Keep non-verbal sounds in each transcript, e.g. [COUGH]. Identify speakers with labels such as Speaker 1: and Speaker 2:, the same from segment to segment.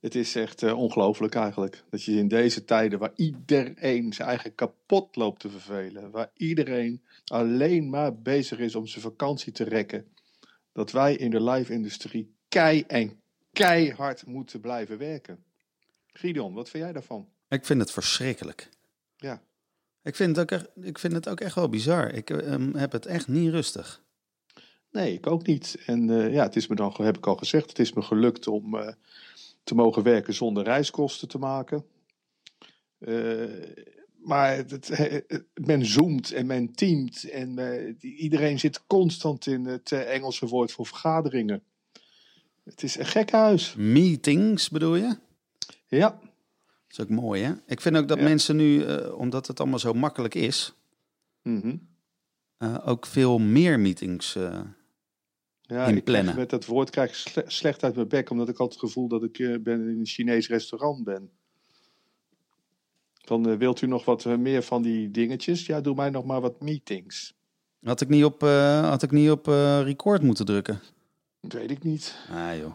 Speaker 1: Het is echt uh, ongelooflijk eigenlijk. Dat je in deze tijden waar iedereen zijn eigen kapot loopt te vervelen. Waar iedereen alleen maar bezig is om zijn vakantie te rekken. Dat wij in de live-industrie kei en keihard moeten blijven werken. Gideon, wat vind jij daarvan?
Speaker 2: Ik vind het verschrikkelijk.
Speaker 1: Ja.
Speaker 2: Ik vind het ook echt, ik vind het ook echt wel bizar. Ik um, heb het echt niet rustig.
Speaker 1: Nee, ik ook niet. En uh, ja, het is me dan, heb ik al gezegd, het is me gelukt om uh, te mogen werken zonder reiskosten te maken. Uh, maar het, het, men zoomt en men teamt en iedereen zit constant in het Engelse woord voor vergaderingen. Het is een gek huis.
Speaker 2: Meetings bedoel je?
Speaker 1: Ja.
Speaker 2: Dat is ook mooi, hè? Ik vind ook dat ja. mensen nu, uh, omdat het allemaal zo makkelijk is,
Speaker 1: mm -hmm.
Speaker 2: uh, ook veel meer meetings
Speaker 1: ja,
Speaker 2: inplannen.
Speaker 1: met dat woord krijg ik sle slecht uit mijn bek, omdat ik altijd het gevoel dat ik ben in een Chinees restaurant ben. Dan wilt u nog wat meer van die dingetjes? Ja, doe mij nog maar wat meetings.
Speaker 2: Had ik niet op, had ik niet op record moeten drukken?
Speaker 1: Dat weet ik niet.
Speaker 2: Ah joh.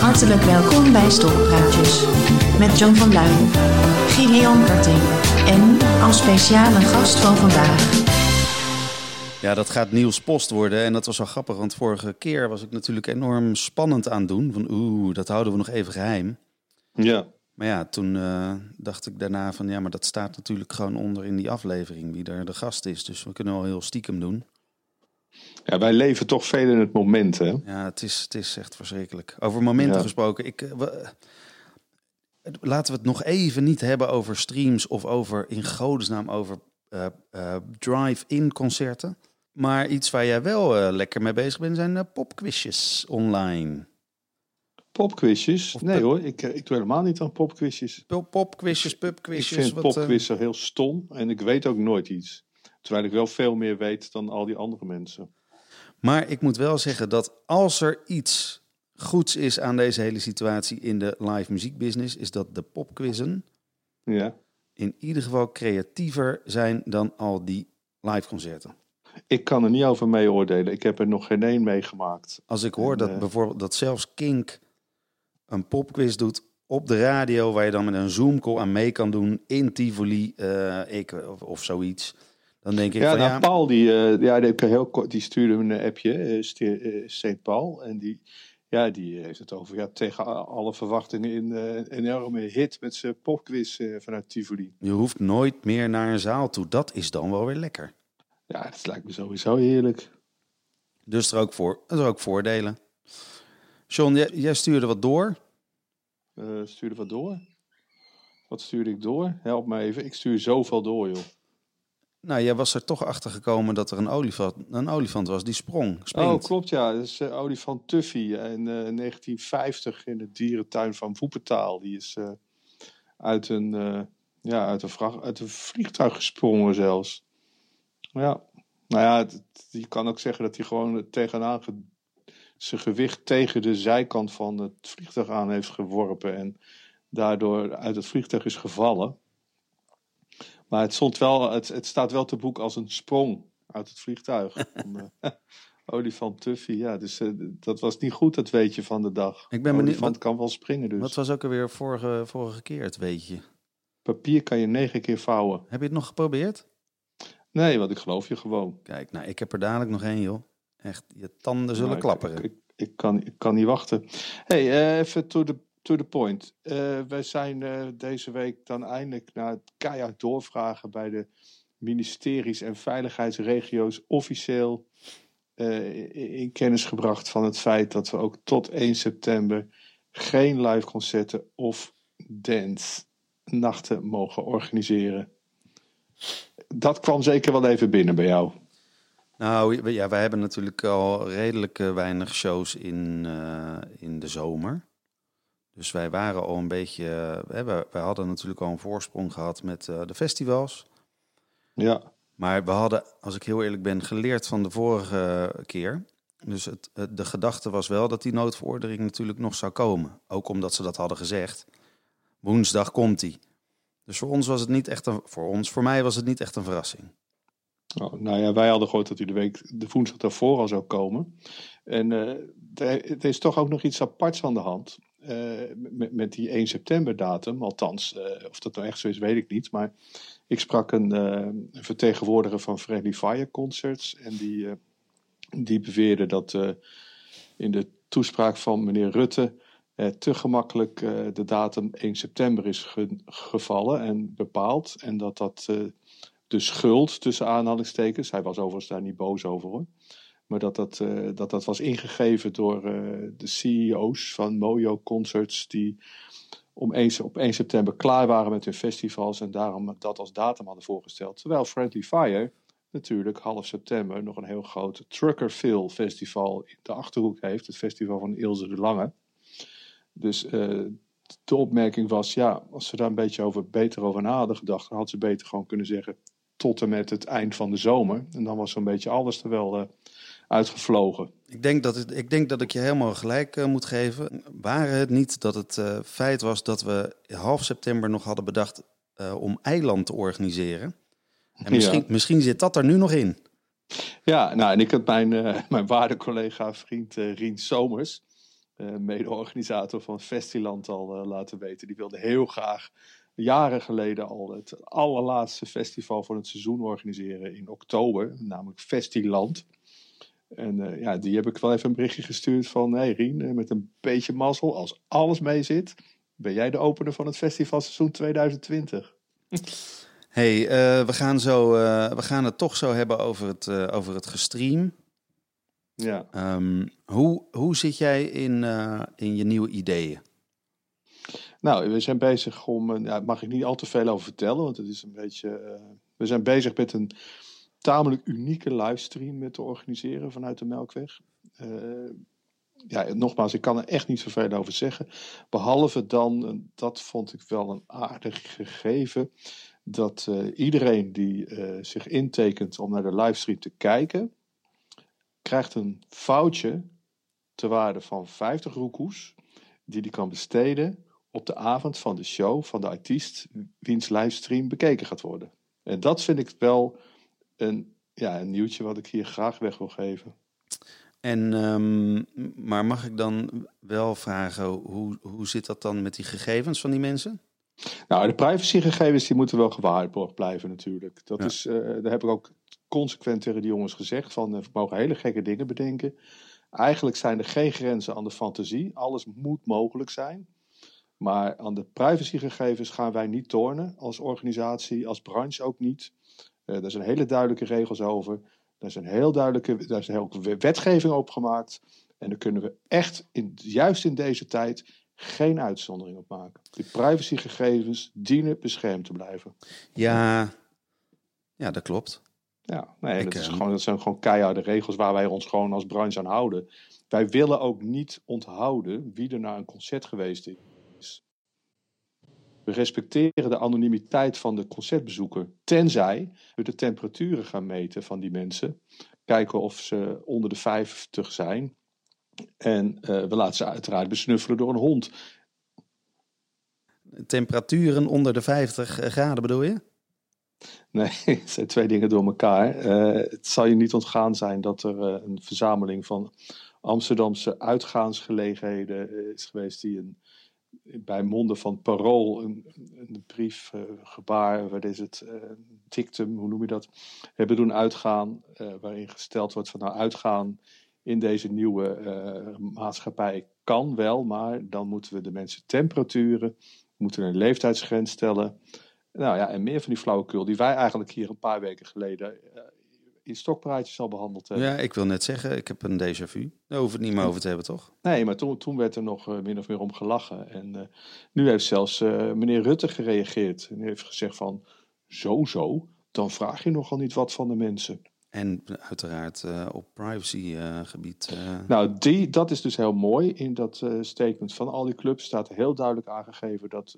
Speaker 3: Hartelijk welkom bij Stokpraatjes met John van Luijn, Gideon Karting en als speciale gast van vandaag.
Speaker 2: Ja, dat gaat Niels Post worden en dat was wel grappig, want vorige keer was ik natuurlijk enorm spannend aan het doen. Van oeh, dat houden we nog even geheim.
Speaker 1: Ja.
Speaker 2: Maar ja, toen uh, dacht ik daarna van ja, maar dat staat natuurlijk gewoon onder in die aflevering wie er de gast is. Dus we kunnen wel heel stiekem doen.
Speaker 1: Ja, wij leven toch veel in het moment, hè?
Speaker 2: Ja, het is, het is echt verschrikkelijk. Over momenten ja. gesproken. Ik, we, laten we het nog even niet hebben over streams of over, in godesnaam, over uh, uh, drive-in concerten. Maar iets waar jij wel uh, lekker mee bezig bent, zijn popquizjes online.
Speaker 1: Popquizjes? Nee hoor, ik, ik doe helemaal niet aan popquizjes.
Speaker 2: Popquizjes, pubquizjes.
Speaker 1: Ik vind popquizzen heel stom en ik weet ook nooit iets. Terwijl ik wel veel meer weet dan al die andere mensen.
Speaker 2: Maar ik moet wel zeggen dat als er iets goeds is aan deze hele situatie in de live muziekbusiness, is dat de popquizzen
Speaker 1: ja.
Speaker 2: in ieder geval creatiever zijn dan al die live concerten.
Speaker 1: Ik kan er niet over mee oordelen. Ik heb er nog geen één meegemaakt.
Speaker 2: Als ik hoor en, dat uh... bijvoorbeeld dat zelfs Kink een popquiz doet op de radio, waar je dan met een Zoom-call aan mee kan doen in Tivoli uh, ik, of, of zoiets. Dan denk ik
Speaker 1: ja,
Speaker 2: van,
Speaker 1: nou,
Speaker 2: ja,
Speaker 1: Paul die, uh, ja, die, heel kort, die stuurde me een appje, St. Paul. En die, ja, die heeft het over ja, tegen alle verwachtingen in een enorme hit met zijn popquiz vanuit Tivoli.
Speaker 2: Je hoeft nooit meer naar een zaal toe. Dat is dan wel weer lekker.
Speaker 1: Ja, dat lijkt me sowieso heerlijk.
Speaker 2: Dus er ook, voor, er ook voordelen. John, jij, jij stuurde wat door.
Speaker 1: Uh, stuurde wat door? Wat stuurde ik door? Help me even. Ik stuur zoveel door, joh.
Speaker 2: Nou, jij was er toch achter gekomen dat er een olifant, een olifant was die sprong. Springt.
Speaker 1: Oh, klopt ja. Dat is uh, olifant Tuffy in uh, 1950 in de dierentuin van Woepetaal. Die is uh, uit, een, ja, uit, een uit een vliegtuig gesprongen zelfs. Ja, nou ja, je kan ook zeggen dat hij gewoon tegenaan ge zijn gewicht tegen de zijkant van het vliegtuig aan heeft geworpen. En daardoor uit het vliegtuig is gevallen. Maar het, stond wel, het, het staat wel te boek als een sprong uit het vliegtuig. [LAUGHS] Van, uh, olifant Tuffy, ja. Dus uh, dat was niet goed, dat weetje van de dag.
Speaker 2: Ik ben
Speaker 1: olifant
Speaker 2: benieuwd,
Speaker 1: kan wel springen dus.
Speaker 2: Wat was ook alweer vorige, vorige keer het weetje?
Speaker 1: Papier kan je negen keer vouwen.
Speaker 2: Heb je het nog geprobeerd?
Speaker 1: Nee, want ik geloof je gewoon.
Speaker 2: Kijk, nou, ik heb er dadelijk nog één, joh. Echt, je tanden zullen nou, klapperen.
Speaker 1: Ik, ik, ik, kan, ik kan niet wachten. hey, uh, even to the, to the point. Uh, wij zijn uh, deze week dan eindelijk na het keihard doorvragen bij de ministeries en veiligheidsregio's officieel in, in kennis gebracht van het feit dat we ook tot 1 september geen live concerten of dance nachten mogen organiseren. Dat kwam zeker wel even binnen bij jou.
Speaker 2: Nou ja, wij hebben natuurlijk al redelijk weinig shows in, in de zomer. Dus wij waren al een beetje. Uh, wij, wij hadden natuurlijk al een voorsprong gehad met uh, de festivals.
Speaker 1: Ja.
Speaker 2: Maar we hadden, als ik heel eerlijk ben, geleerd van de vorige keer. Dus het, het, de gedachte was wel dat die noodverordening natuurlijk nog zou komen. Ook omdat ze dat hadden gezegd. Woensdag komt die. Dus voor ons was het niet echt een. Voor ons, voor mij was het niet echt een verrassing.
Speaker 1: Oh, nou ja, wij hadden gehoord dat hij de week, de woensdag daarvoor al zou komen. En uh, er, is toch ook nog iets aparts aan de hand. Uh, met, die 1 september datum, althans, uh, of dat nou echt zo is, weet ik niet. Maar ik sprak een, een vertegenwoordiger van Friendly Fire Concerts. En die, die beweerde dat in de toespraak van meneer Rutte te gemakkelijk de datum 1 september is ge gevallen en bepaald. En dat dat de schuld, tussen aanhalingstekens, hij was overigens daar niet boos over hoor, maar dat dat, uh, dat, dat was ingegeven door uh, de CEO's van Mojo Concerts, die om 1, op 1 september klaar waren met hun festivals en daarom dat als datum hadden voorgesteld. Terwijl Friendly Fire natuurlijk half september nog een heel groot Truckerville festival in de Achterhoek heeft, het festival van Ilse de Lange. Dus uh, de opmerking was, ja, als ze daar een beetje over, beter over na hadden gedacht, dan had ze beter gewoon kunnen zeggen tot en met het eind van de zomer. En dan was zo'n beetje alles er wel uitgevlogen.
Speaker 2: Ik denk, dat het, ik denk dat ik je helemaal gelijk uh, moet geven. Waren het niet dat het uh, feit was dat we half september nog hadden bedacht om eiland te organiseren? En misschien, ja. misschien zit dat er nu nog in.
Speaker 1: Ja, nou en ik heb mijn, [LAUGHS] mijn waarde collega, vriend Rien Somers, mede-organisator van Festiland, al laten weten. Die wilde heel graag jaren geleden al het allerlaatste festival van het seizoen organiseren in oktober, namelijk Festiland. En uh, ja, die heb ik wel even een berichtje gestuurd van, hey Rien, eh, met een beetje mazzel, als alles mee zit, ben jij de opener van het festivalseizoen 2020. [LAUGHS]
Speaker 2: Hey, uh, we, gaan zo, uh, we gaan het toch zo hebben over het, over het gestream.
Speaker 1: Ja.
Speaker 2: Um, hoe, hoe zit jij in, in je nieuwe ideeën?
Speaker 1: Nou, we zijn bezig om, ja, daar mag ik niet al te veel over vertellen, want het is een beetje, we zijn bezig met een tamelijk unieke livestream te organiseren vanuit de Melkweg. Uh, ja, nogmaals, ik kan er echt niet zoveel over zeggen. Behalve dan, dat vond ik wel een aardig gegeven, dat uh, iedereen die zich intekent om naar de livestream te kijken, krijgt een foutje ter waarde van 50 roekoes, die die kan besteden op de avond van de show van de artiest wiens livestream bekeken gaat worden. En dat vind ik wel een, ja, een nieuwtje wat ik hier graag weg wil geven.
Speaker 2: En, um, maar mag ik dan wel vragen, hoe, hoe zit dat dan met die gegevens van die mensen?
Speaker 1: Nou, de privacygegevens die moeten wel gewaarborgd blijven natuurlijk. Dat ja. is, uh, daar heb ik ook consequent tegen die jongens gezegd van, uh, we mogen hele gekke dingen bedenken. Eigenlijk zijn er geen grenzen aan de fantasie. Alles moet mogelijk zijn. Maar aan de privacygegevens gaan wij niet tornen als organisatie, als branche ook niet. Uh, daar zijn hele duidelijke regels over. Daar zijn heel duidelijke daar is heel wetgeving op gemaakt. En daar kunnen we echt, in, juist in deze tijd, geen uitzondering op maken. De privacygegevens dienen beschermd te blijven.
Speaker 2: Ja, ja dat klopt.
Speaker 1: Ja, nee, dat, is gewoon, dat zijn gewoon keiharde regels waar wij ons gewoon als branche aan houden. Wij willen ook niet onthouden wie er naar een concert geweest is. We respecteren de anonimiteit van de concertbezoeker, tenzij we de temperaturen gaan meten van die mensen. Kijken of ze onder de 50 zijn. En uh, we laten ze uiteraard besnuffelen door een hond.
Speaker 2: Temperaturen onder de 50 graden bedoel je?
Speaker 1: Nee, [LAUGHS] het zijn twee dingen door elkaar. Uh, het zal je niet ontgaan zijn dat er uh, een verzameling van Amsterdamse uitgaansgelegenheden is geweest die een bij monden van Parool een, een brief, uh, gebaar, wat is het, uh, dictum, hoe noem je dat, hebben doen uitgaan, uh, waarin gesteld wordt van nou uitgaan in deze nieuwe maatschappij kan wel, maar dan moeten we de mensen temperaturen, moeten een leeftijdsgrens stellen. Nou ja, en meer van die flauwekul die wij eigenlijk hier een paar weken geleden in stokpraatjes al behandeld hebben.
Speaker 2: Ja, ik wil net zeggen, ik heb een déjà vu. Daar hoeven het niet meer over te hebben, toch?
Speaker 1: Nee, maar toen, toen werd er nog uh, min of meer om gelachen. En uh, nu heeft zelfs uh, meneer Rutte gereageerd. En heeft gezegd van, zo zo, dan vraag je nogal niet wat van de mensen.
Speaker 2: En uiteraard op privacygebied.
Speaker 1: Nou, die, dat is dus heel mooi. In dat statement van al die clubs staat heel duidelijk aangegeven dat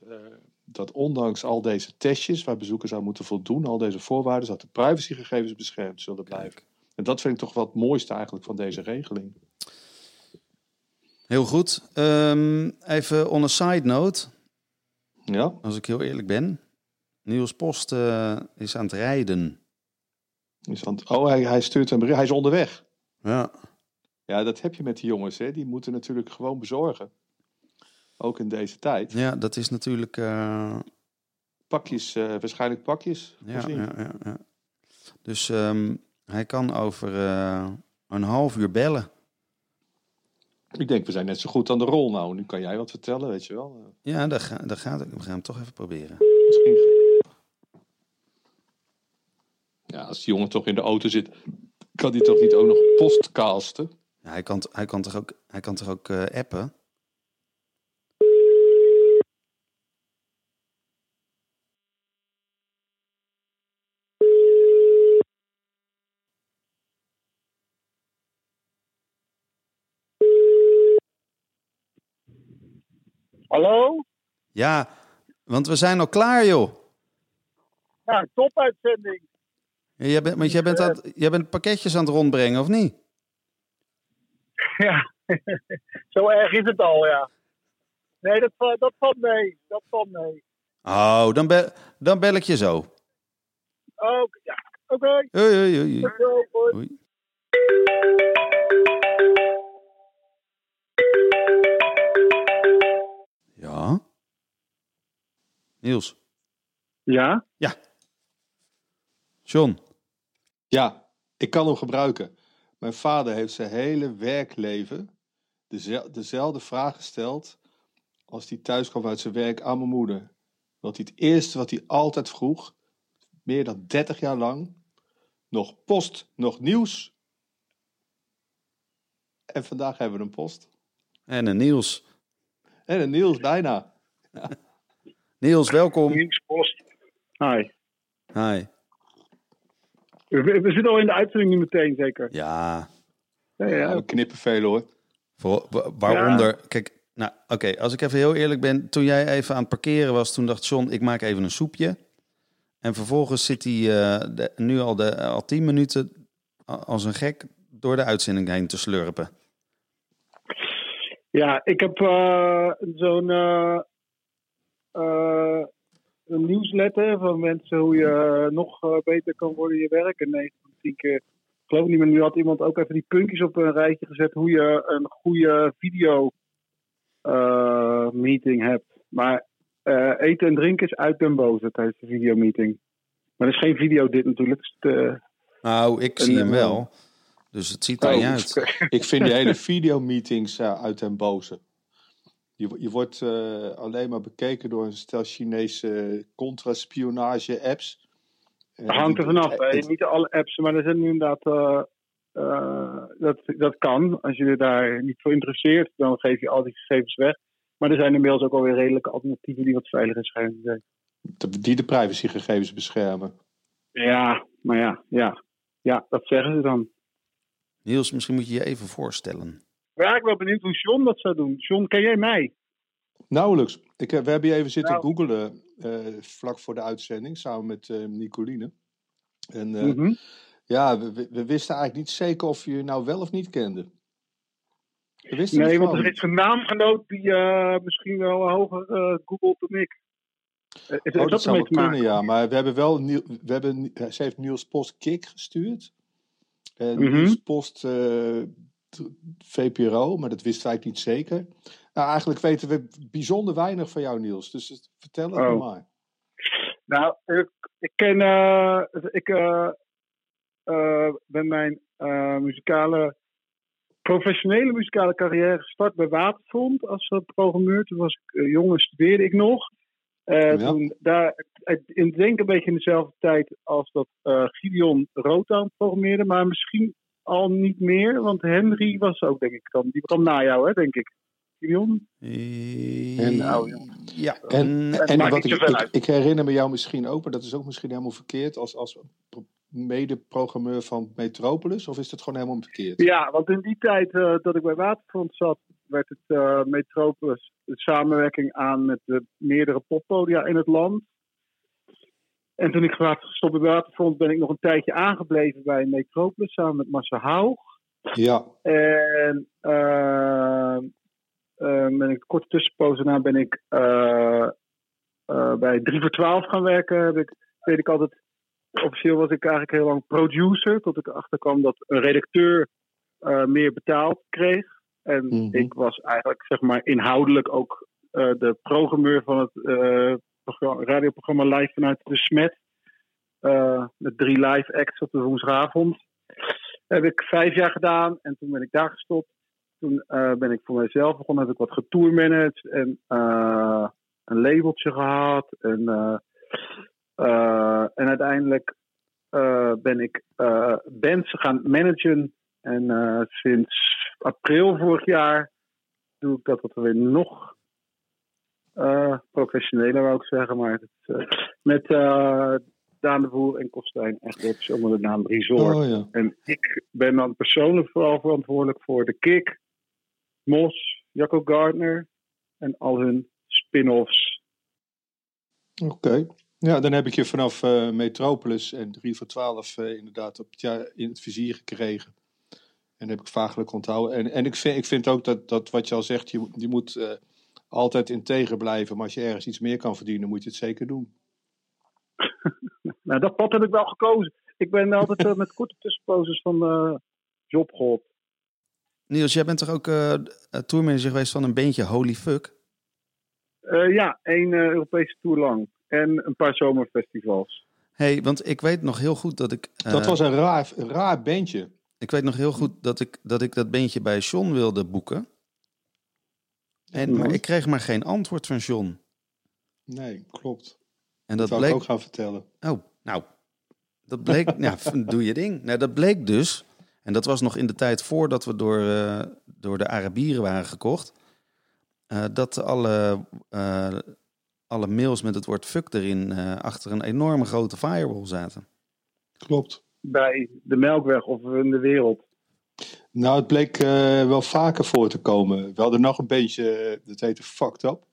Speaker 1: dat ondanks al deze testjes waar bezoekers aan moeten voldoen, al deze voorwaarden, dat de privacygegevens beschermd zullen blijven. En dat vind ik toch wel het mooiste eigenlijk van deze regeling.
Speaker 2: Heel goed. Um, even on a side note.
Speaker 1: Ja.
Speaker 2: Als ik heel eerlijk ben. Niels Post uh, is aan het rijden.
Speaker 1: Is aan het- oh, hij, hij stuurt een bericht. Hij is onderweg.
Speaker 2: Ja.
Speaker 1: Ja, dat heb je met die jongens. Hè. Die moeten natuurlijk gewoon bezorgen. Ook in deze tijd.
Speaker 2: ja, dat is natuurlijk... eh,
Speaker 1: Pakjes, eh, waarschijnlijk pakjes.
Speaker 2: ja, ja, ja, ja. Dus ehm, hij kan over eh, een half uur bellen.
Speaker 1: Ik denk, we zijn net zo goed aan de rol nou. Nu kan jij wat vertellen, weet je wel.
Speaker 2: Ja, dat, ga, gaat het. We gaan hem toch even proberen.
Speaker 1: Misschien. Ja, als die jongen toch in de auto zit, kan hij toch niet ook nog postcasten?
Speaker 2: Ja, hij, kan, hij kan toch ook, hij kan toch ook eh, appen?
Speaker 4: Hallo?
Speaker 2: Ja, want we zijn al klaar, joh.
Speaker 4: Ja, topuitzending.
Speaker 2: Ja, Jij bent, want jij bent, aan, jij bent pakketjes aan het rondbrengen, of niet? [LAUGHS]
Speaker 4: Ja, zo erg is het al, ja. Nee, dat, dat valt mee. Dat valt mee.
Speaker 2: Oh, dan, bel, dan bel ik je zo.
Speaker 4: Oké, ja. Oké.
Speaker 2: Hoi, hoi, hoi.
Speaker 4: Tot zo, hoi.
Speaker 2: hoi. Ja? Niels.
Speaker 4: Ja?
Speaker 2: John.
Speaker 1: Ja, ik kan hem gebruiken. Mijn vader heeft zijn hele werkleven deze- dezelfde vraag gesteld als hij thuis kwam uit zijn werk aan mijn moeder. Want het eerste wat hij altijd vroeg, meer dan 30 jaar lang, nog post, nog nieuws. En vandaag hebben we een post.
Speaker 2: En een Niels.
Speaker 1: En een nieuws bijna. [LAUGHS]
Speaker 2: Niels, welkom.
Speaker 4: Nieuwspost. Hi.
Speaker 2: Hi.
Speaker 4: We, we zitten al in de uitzending nu meteen, zeker?
Speaker 2: Ja,
Speaker 4: Ja,
Speaker 1: we knippen veel hoor.
Speaker 2: voor, wa- waaronder... Kijk, nou, oké, als ik even heel eerlijk ben. Toen jij even aan het parkeren was, toen dacht John, ik maak even een soepje. En vervolgens zit hij eh, de- nu al, de, al tien minuten als een gek door de uitzending heen te slurpen.
Speaker 4: Ja, ik heb eh, zo'n eh, eh, een nieuwsletter van mensen hoe je nog eh, beter kan worden in je werk. En 9 van 10 keer, ik geloof niet meer, nu had iemand ook even die puntjes op een rijtje gezet hoe je een goede video eh, meeting hebt. Maar eh, eten en drinken is uit den boze tijdens de videomeeting. Maar dat is geen video dit natuurlijk. De-
Speaker 2: Nou, ik zie hem
Speaker 4: eh,
Speaker 2: wel. Dus het ziet er
Speaker 1: Oh,
Speaker 2: niet uit. [LAUGHS]
Speaker 1: Ik vind die hele videomeetings uh, uit den boze. Je, wo- je wordt eh, alleen maar bekeken door een stel Chinese contra-spionage-apps. Eh,
Speaker 4: Het hangt er vanaf. Niet alle apps, maar er zijn nu inderdaad. eh, dat, dat kan. Als je je daar niet voor interesseert, dan geef je al die gegevens weg. Maar er zijn inmiddels ook alweer redelijke alternatieven die wat veiliger schijnen te zijn.
Speaker 1: die de privacygegevens beschermen.
Speaker 4: Ja, maar ja, ja. Ja, dat zeggen ze dan.
Speaker 2: Niels, misschien moet je je even voorstellen.
Speaker 4: Ben benieuwd hoe John dat zou doen. John, ken jij mij?
Speaker 1: Nauwelijks. Ik, heb- we hebben hier even zitten
Speaker 4: Nou.
Speaker 1: googelen eh, vlak voor de uitzending, samen met eh Nicoline. En eh,
Speaker 4: Mhm.
Speaker 1: ja, we, wisten eigenlijk niet zeker of je je nou wel of niet kende. We wisten
Speaker 4: Nee, want er is een naamgenoot die eh, misschien wel hoger eh googelt dan ik. Eh, heeft
Speaker 1: Oh,
Speaker 4: dat
Speaker 1: dat zou wel kunnen,
Speaker 4: maken?
Speaker 1: ja. Maar we hebben wel... We hebben, ze heeft Niels Post Kik gestuurd. En. Niels Post eh, VPRO, maar dat wisten wij niet zeker. Nou, eigenlijk weten we bijzonder weinig van jou, Niels. Dus vertel het
Speaker 4: Oh.
Speaker 1: maar.
Speaker 4: Nou, ik, ik ken. eh, ik eh, eh, ben mijn muzikale. professionele muzikale carrière gestart bij Waterfront als programmeur. Toen was ik jong en studeerde ik nog.
Speaker 1: Ja.
Speaker 4: toen, daar, ik denk een beetje in dezelfde tijd als dat Gideon Rotan programmeerde, maar misschien al niet meer, want Henry was ook, denk ik, dan. Die kwam na jou, hè, denk ik. Gideon?
Speaker 1: En-
Speaker 4: nou,
Speaker 2: ja.
Speaker 1: En,
Speaker 2: Mm,
Speaker 1: en wat ik, ik, herinner me jou misschien ook, maar dat is ook misschien helemaal verkeerd, als, als pro- mede-programmeur van Metropolis, of is dat gewoon helemaal verkeerd?
Speaker 4: Ja, want in die tijd eh, dat ik bij Waterfront zat, werd het eh, Metropolis de samenwerking aan met de meerdere poppodia in het land. En toen ik was gestopt bij Waterfront, ben ik nog een tijdje aangebleven bij Metropolis samen met Marcel Haug.
Speaker 1: Ja,
Speaker 4: En eh, eh, met een korte tussenpoos daarna ben ik eh, eh, bij 3 voor 12 gaan werken. Heb ik, deed ik altijd officieel was ik eigenlijk heel lang producer, tot ik erachter kwam dat een redacteur eh, meer betaald kreeg. En
Speaker 1: Mhm.
Speaker 4: ik was eigenlijk, zeg maar, inhoudelijk ook de programmeur van het eh, radioprogramma Live vanuit de Smet. Eh, met drie live acts op de woensdagavond. heb ik vijf jaar gedaan en toen ben ik daar gestopt. Toen eh, ben ik voor mezelf begonnen, heb ik wat getourmanaged en eh, een labeltje gehad. En, en uiteindelijk ben ik bands gaan managen. En sinds april vorig jaar doe ik dat wat weer nog eh, professioneler, wou ik zeggen. Maar het, eh, met eh, Daan de Boer en Kostijn Egberts onder de naam Resort.
Speaker 1: Oh ja.
Speaker 4: En ik ben dan persoonlijk vooral verantwoordelijk voor de Kick, Mos, Jacco Gardner en al hun spin-offs.
Speaker 1: Oké. Ja, dan heb ik je vanaf Metropolis en 3 voor 12 eh, inderdaad op het jaar in het vizier gekregen. En heb ik vaaglijk onthouden. En, en ik, vind, ik vind ook dat, dat wat je al zegt, je, je moet altijd integer blijven. Maar als je ergens iets meer kan verdienen, moet je het zeker doen. [LAUGHS]
Speaker 4: Nou, dat pad heb ik wel gekozen. Ik ben altijd eh, met korte tussenposes van eh job geholpen.
Speaker 2: Niels, jij bent toch ook eh tourmanager geweest van een beentje Holy Fuck?
Speaker 4: Eh, ja, één eh, Europese tour lang. En een paar zomerfestivals.
Speaker 2: hey, want ik weet nog heel goed dat ik... eh,
Speaker 1: dat was een raar, raar bandje.
Speaker 2: Ik weet nog heel goed dat ik dat, ik dat beentje bij John wilde boeken. En, maar
Speaker 1: Mhm.
Speaker 2: ik kreeg maar geen antwoord van John.
Speaker 1: Nee, klopt.
Speaker 2: En
Speaker 1: Dat
Speaker 2: dat bleek...
Speaker 1: ik ook gaan vertellen.
Speaker 2: Oh, nou. Dat bleek... [LAUGHS] ja, doe je ding. Nou, dat bleek dus... En dat was nog in de tijd voordat we door, eh, door de Arabieren waren gekocht. eh, dat alle, eh, alle mails met het woord fuck erin eh, achter een enorme grote firewall zaten.
Speaker 1: Klopt.
Speaker 4: Bij de Melkweg of in de wereld.
Speaker 1: Nou, het bleek eh, wel vaker voor te komen. We hadden nog een beetje, eh, dat heette Fucked Up.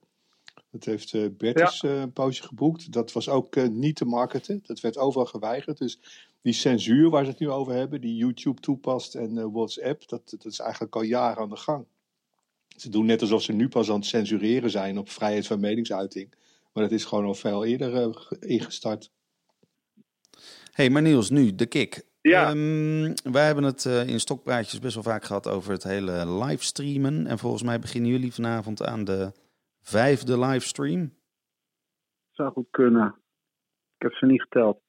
Speaker 1: Dat heeft eh Bertus eh, een poosje geboekt. Dat was ook eh, niet te marketen. Dat werd overal geweigerd. Dus die censuur waar ze het nu over hebben, die YouTube toepast en eh, WhatsApp, dat, dat is eigenlijk al jaren aan de gang. Ze doen net alsof ze nu pas aan het censureren zijn op vrijheid van meningsuiting. Maar dat is gewoon al veel eerder ge- ingestart.
Speaker 2: hey, maar Niels, nu de kick.
Speaker 4: Ja.
Speaker 2: Ehm, wij hebben het eh, in Stokpraatjes best wel vaak gehad over het hele livestreamen. En volgens mij beginnen jullie vanavond aan de vijfde livestream.
Speaker 4: Zou goed kunnen. Ik heb ze niet geteld.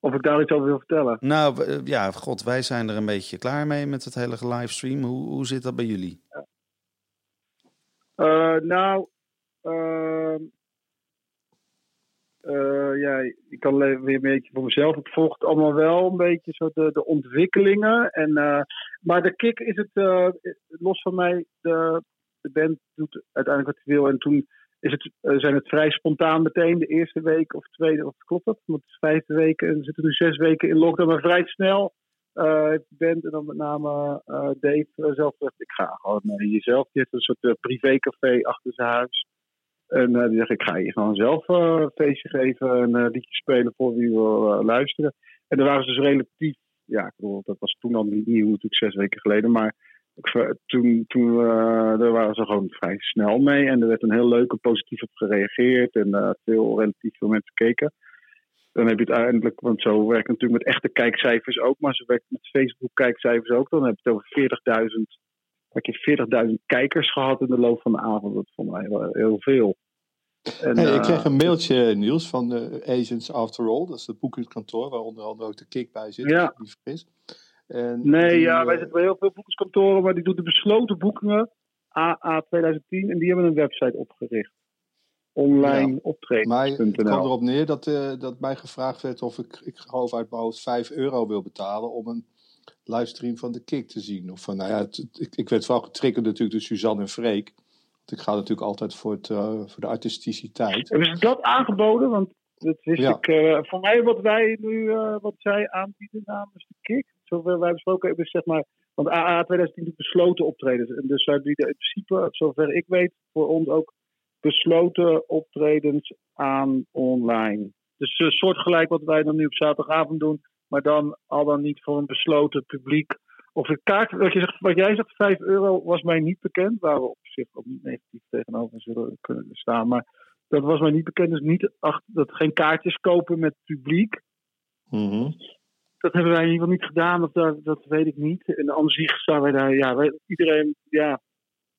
Speaker 4: Of ik daar iets over wil vertellen.
Speaker 2: Nou, eh, ja, god, wij zijn er een beetje klaar mee met het hele livestream. Hoe, hoe zit dat bij jullie?
Speaker 4: Eh, nou, eh, ja, ik kan le- weer een beetje voor mezelf. Het volgt allemaal wel een beetje zo de, de ontwikkelingen. En, eh, maar de kick is het, eh, los van mij, de, de band doet uiteindelijk wat hij wil. En toen is het, zijn het vrij spontaan meteen de eerste week of tweede, of klopt dat? Want het is vijfde week en we zitten nu zes weken in lockdown. Maar vrij snel de band en dan met name Dave zelf gezegd, ik ga gewoon naar jezelf. Die heeft een soort privécafé achter zijn huis. En eh, die zegt, ik ga hier gewoon zelf eh, een feestje geven en eh liedjes spelen voor wie wil eh, luisteren. En daar waren ze dus relatief, ja, ik bedoel, dat was toen al niet nieuw, natuurlijk zes weken geleden, maar toen, toen eh, daar waren ze gewoon vrij snel mee. En er werd een heel leuke positief op gereageerd en eh, veel relatief veel mensen keken. Dan heb je het uiteindelijk, want zo werkt natuurlijk met echte kijkcijfers ook, maar ze werkt met Facebook kijkcijfers ook. Dan heb je het over 40.000 had je 40.000 kijkers gehad in de loop van de avond. Dat vond mij heel veel. En,
Speaker 1: Hey, ik
Speaker 4: eh,
Speaker 1: kreeg een mailtje, Niels, van de Agents After All. Dat is het boekingskantoor, waar onder andere ook de Kick bij zit.
Speaker 4: Ja.
Speaker 1: niet vergis. En
Speaker 4: Nee,
Speaker 1: die,
Speaker 4: ja,
Speaker 1: eh,
Speaker 4: wij zitten bij heel veel boekingskantoren, maar die doen de besloten boekingen. AA 2010 en die hebben een website opgericht. Online
Speaker 1: Maar het kwam erop neer dat, eh, dat mij gevraagd werd of ik, ik geloof uit mijn hoofd 5 euro wil betalen om een livestream van de Kick te zien. Of van, nou ja, het- ik, ik werd wel getriggerd natuurlijk door Suzanne en Freek. Want ik ga natuurlijk altijd voor, het, eh, voor de artisticiteit.
Speaker 4: Hebben ze dat aangeboden? Want dat wist
Speaker 1: Ja.
Speaker 4: ik. eh, voor mij wat wij nu, eh, wat zij aanbieden namens de KIK. Zover wij besproken hebben, is zeg maar. Want AA 2010 doet besloten optredens. En dus zij bieden in principe, zover ik weet, voor ons ook besloten optredens aan online. Dus soortgelijk wat wij dan nu op zaterdagavond doen. Maar dan al dan niet voor een besloten publiek. Of een kaart, wat, je zegt, wat jij zegt, 5 euro, was mij niet bekend. Waar we op zich ook niet negatief tegenover zullen kunnen staan. Maar dat was mij niet bekend. Dus niet dat geen kaartjes kopen met publiek.
Speaker 1: Mhm.
Speaker 4: Dat hebben wij in ieder geval niet gedaan, dat, dat, dat weet ik niet. En aan zich staan wij daar, ja, wij, iedereen, ja,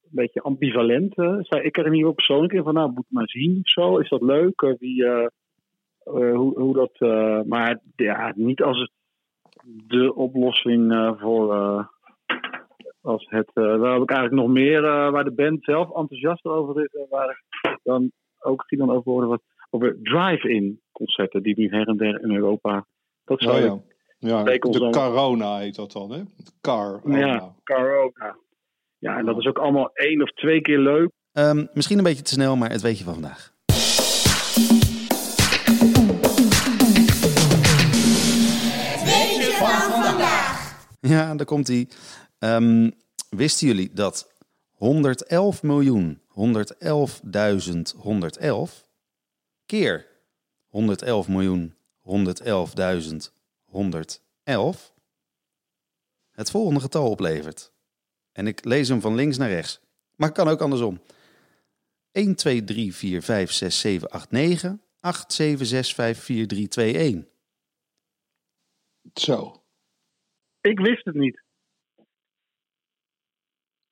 Speaker 4: een beetje ambivalent. hè. Ik er in ieder geval persoonlijk in van, nou, moet maar zien of zo. Is dat leuk? Eh, Wie, eh, eh, hoe, hoe dat, maar ja, niet als het de oplossing eh, voor, eh, als het, eh, waar heb ik eigenlijk nog meer, eh, waar de band zelf enthousiast over is. En waar ik dan ook die dan over hoorde, wat over drive-in concerten die nu her en der in Europa. Dat zou
Speaker 1: Oh,
Speaker 4: ik
Speaker 1: ja. Ja, de corona heet dat dan, hè? Car.
Speaker 4: Ja, corona. Ja, en dat is ook allemaal één of twee keer leuk.
Speaker 2: Ehm, misschien een beetje te snel, maar het weet je van vandaag. [LAUGHS] Ja, daar komt hij. wisten jullie dat 111 miljoen 111.111 keer 111 miljoen 111.111 het volgende getal oplevert? En ik lees hem van links naar rechts. Maar kan ook andersom. 1, 2, 3, 4, 5, 6, 7, 8, 9, 8, 7, 6, 5, 4, 3, 2, 1.
Speaker 1: Zo.
Speaker 4: Ik wist het niet.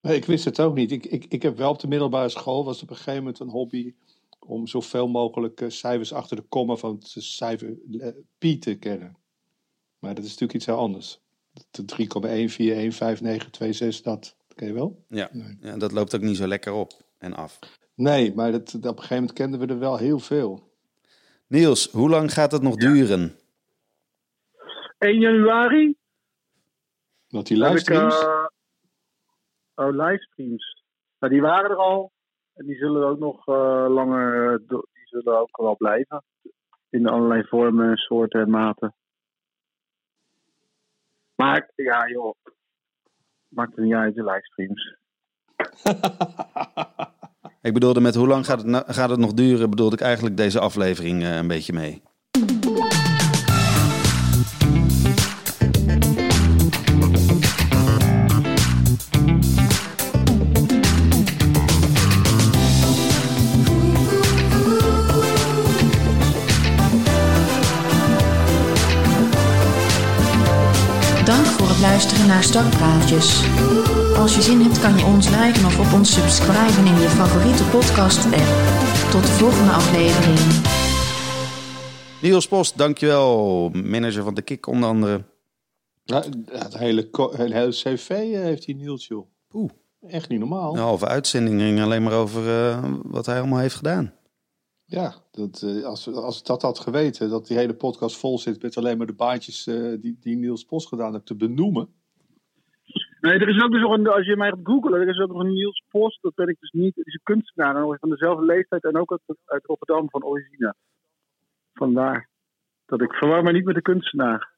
Speaker 1: Nee, ik wist het ook niet. Ik, ik, ik heb wel op de middelbare school, was op een gegeven moment een hobby om zoveel mogelijk eh, cijfers achter de komma van het cijfer pi te kennen. Maar dat is natuurlijk iets heel anders. De 3,1415926, dat ken je wel?
Speaker 2: Ja.
Speaker 1: Nee.
Speaker 2: ja, dat loopt ook niet zo lekker op en af.
Speaker 1: Nee, maar dat, op een gegeven moment kenden we er wel heel veel.
Speaker 2: Niels, hoe lang gaat het nog duren?
Speaker 4: 1 januari
Speaker 1: Want die
Speaker 4: heb ik...
Speaker 1: livestreams,
Speaker 4: eh, oh, livestreams. Nou, die waren er al. En die zullen ook nog eh, langer... eh, die zullen ook wel blijven. In allerlei vormen, soorten en maten. Maar ja, joh. Maakt er niet uit, de livestreams. [LAUGHS]
Speaker 2: Ik bedoelde met hoe lang gaat het, gaat het nog duren, bedoelde ik eigenlijk deze aflevering eh, een beetje mee.
Speaker 3: Naar Startpraatjes. Als je zin hebt kan je ons liken of op ons subscriben in je favoriete podcast app. Tot de volgende aflevering.
Speaker 2: Niels Post, dankjewel. Manager van de Kik onder andere.
Speaker 1: Ja, het hele, het hele cv eh, heeft die Niels, joh.
Speaker 2: Oeh.
Speaker 1: Echt niet normaal.
Speaker 2: Een halve uitzending ging alleen maar over eh, wat hij allemaal heeft gedaan.
Speaker 1: Ja, dat, eh, als, als ik dat had geweten, dat die hele podcast vol zit met alleen maar de baantjes eh, die, die Niels Post gedaan heeft te benoemen.
Speaker 4: Nee, er is ook dus nog een, als je mij gaat googlen, er is ook nog een Niels Post, dat ben ik dus niet. Het is een kunstenaar, en van dezelfde leeftijd en ook uit, uit Rotterdam van origine. Vandaar dat ik verwar me niet met de kunstenaar.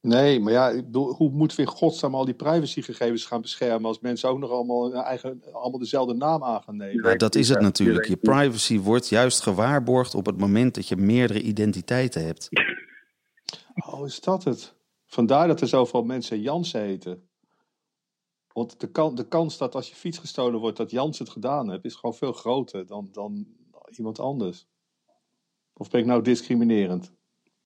Speaker 1: Nee, maar ja, ik bedoel, hoe moeten we in godsnaam al die privacygegevens gaan beschermen als mensen ook nog allemaal, hun eigen, allemaal dezelfde naam aan gaan nemen?
Speaker 2: Nou, dat is het natuurlijk. Je
Speaker 4: weet
Speaker 2: privacy wordt juist gewaarborgd op het moment dat je meerdere identiteiten hebt. [LAUGHS]
Speaker 1: Oh, is dat het? Vandaar dat er zoveel mensen Jans heten. Want de, de kans dat als je fiets gestolen wordt dat Jans het gedaan heeft, is gewoon veel groter dan, dan iemand anders. Of ben ik nou discriminerend?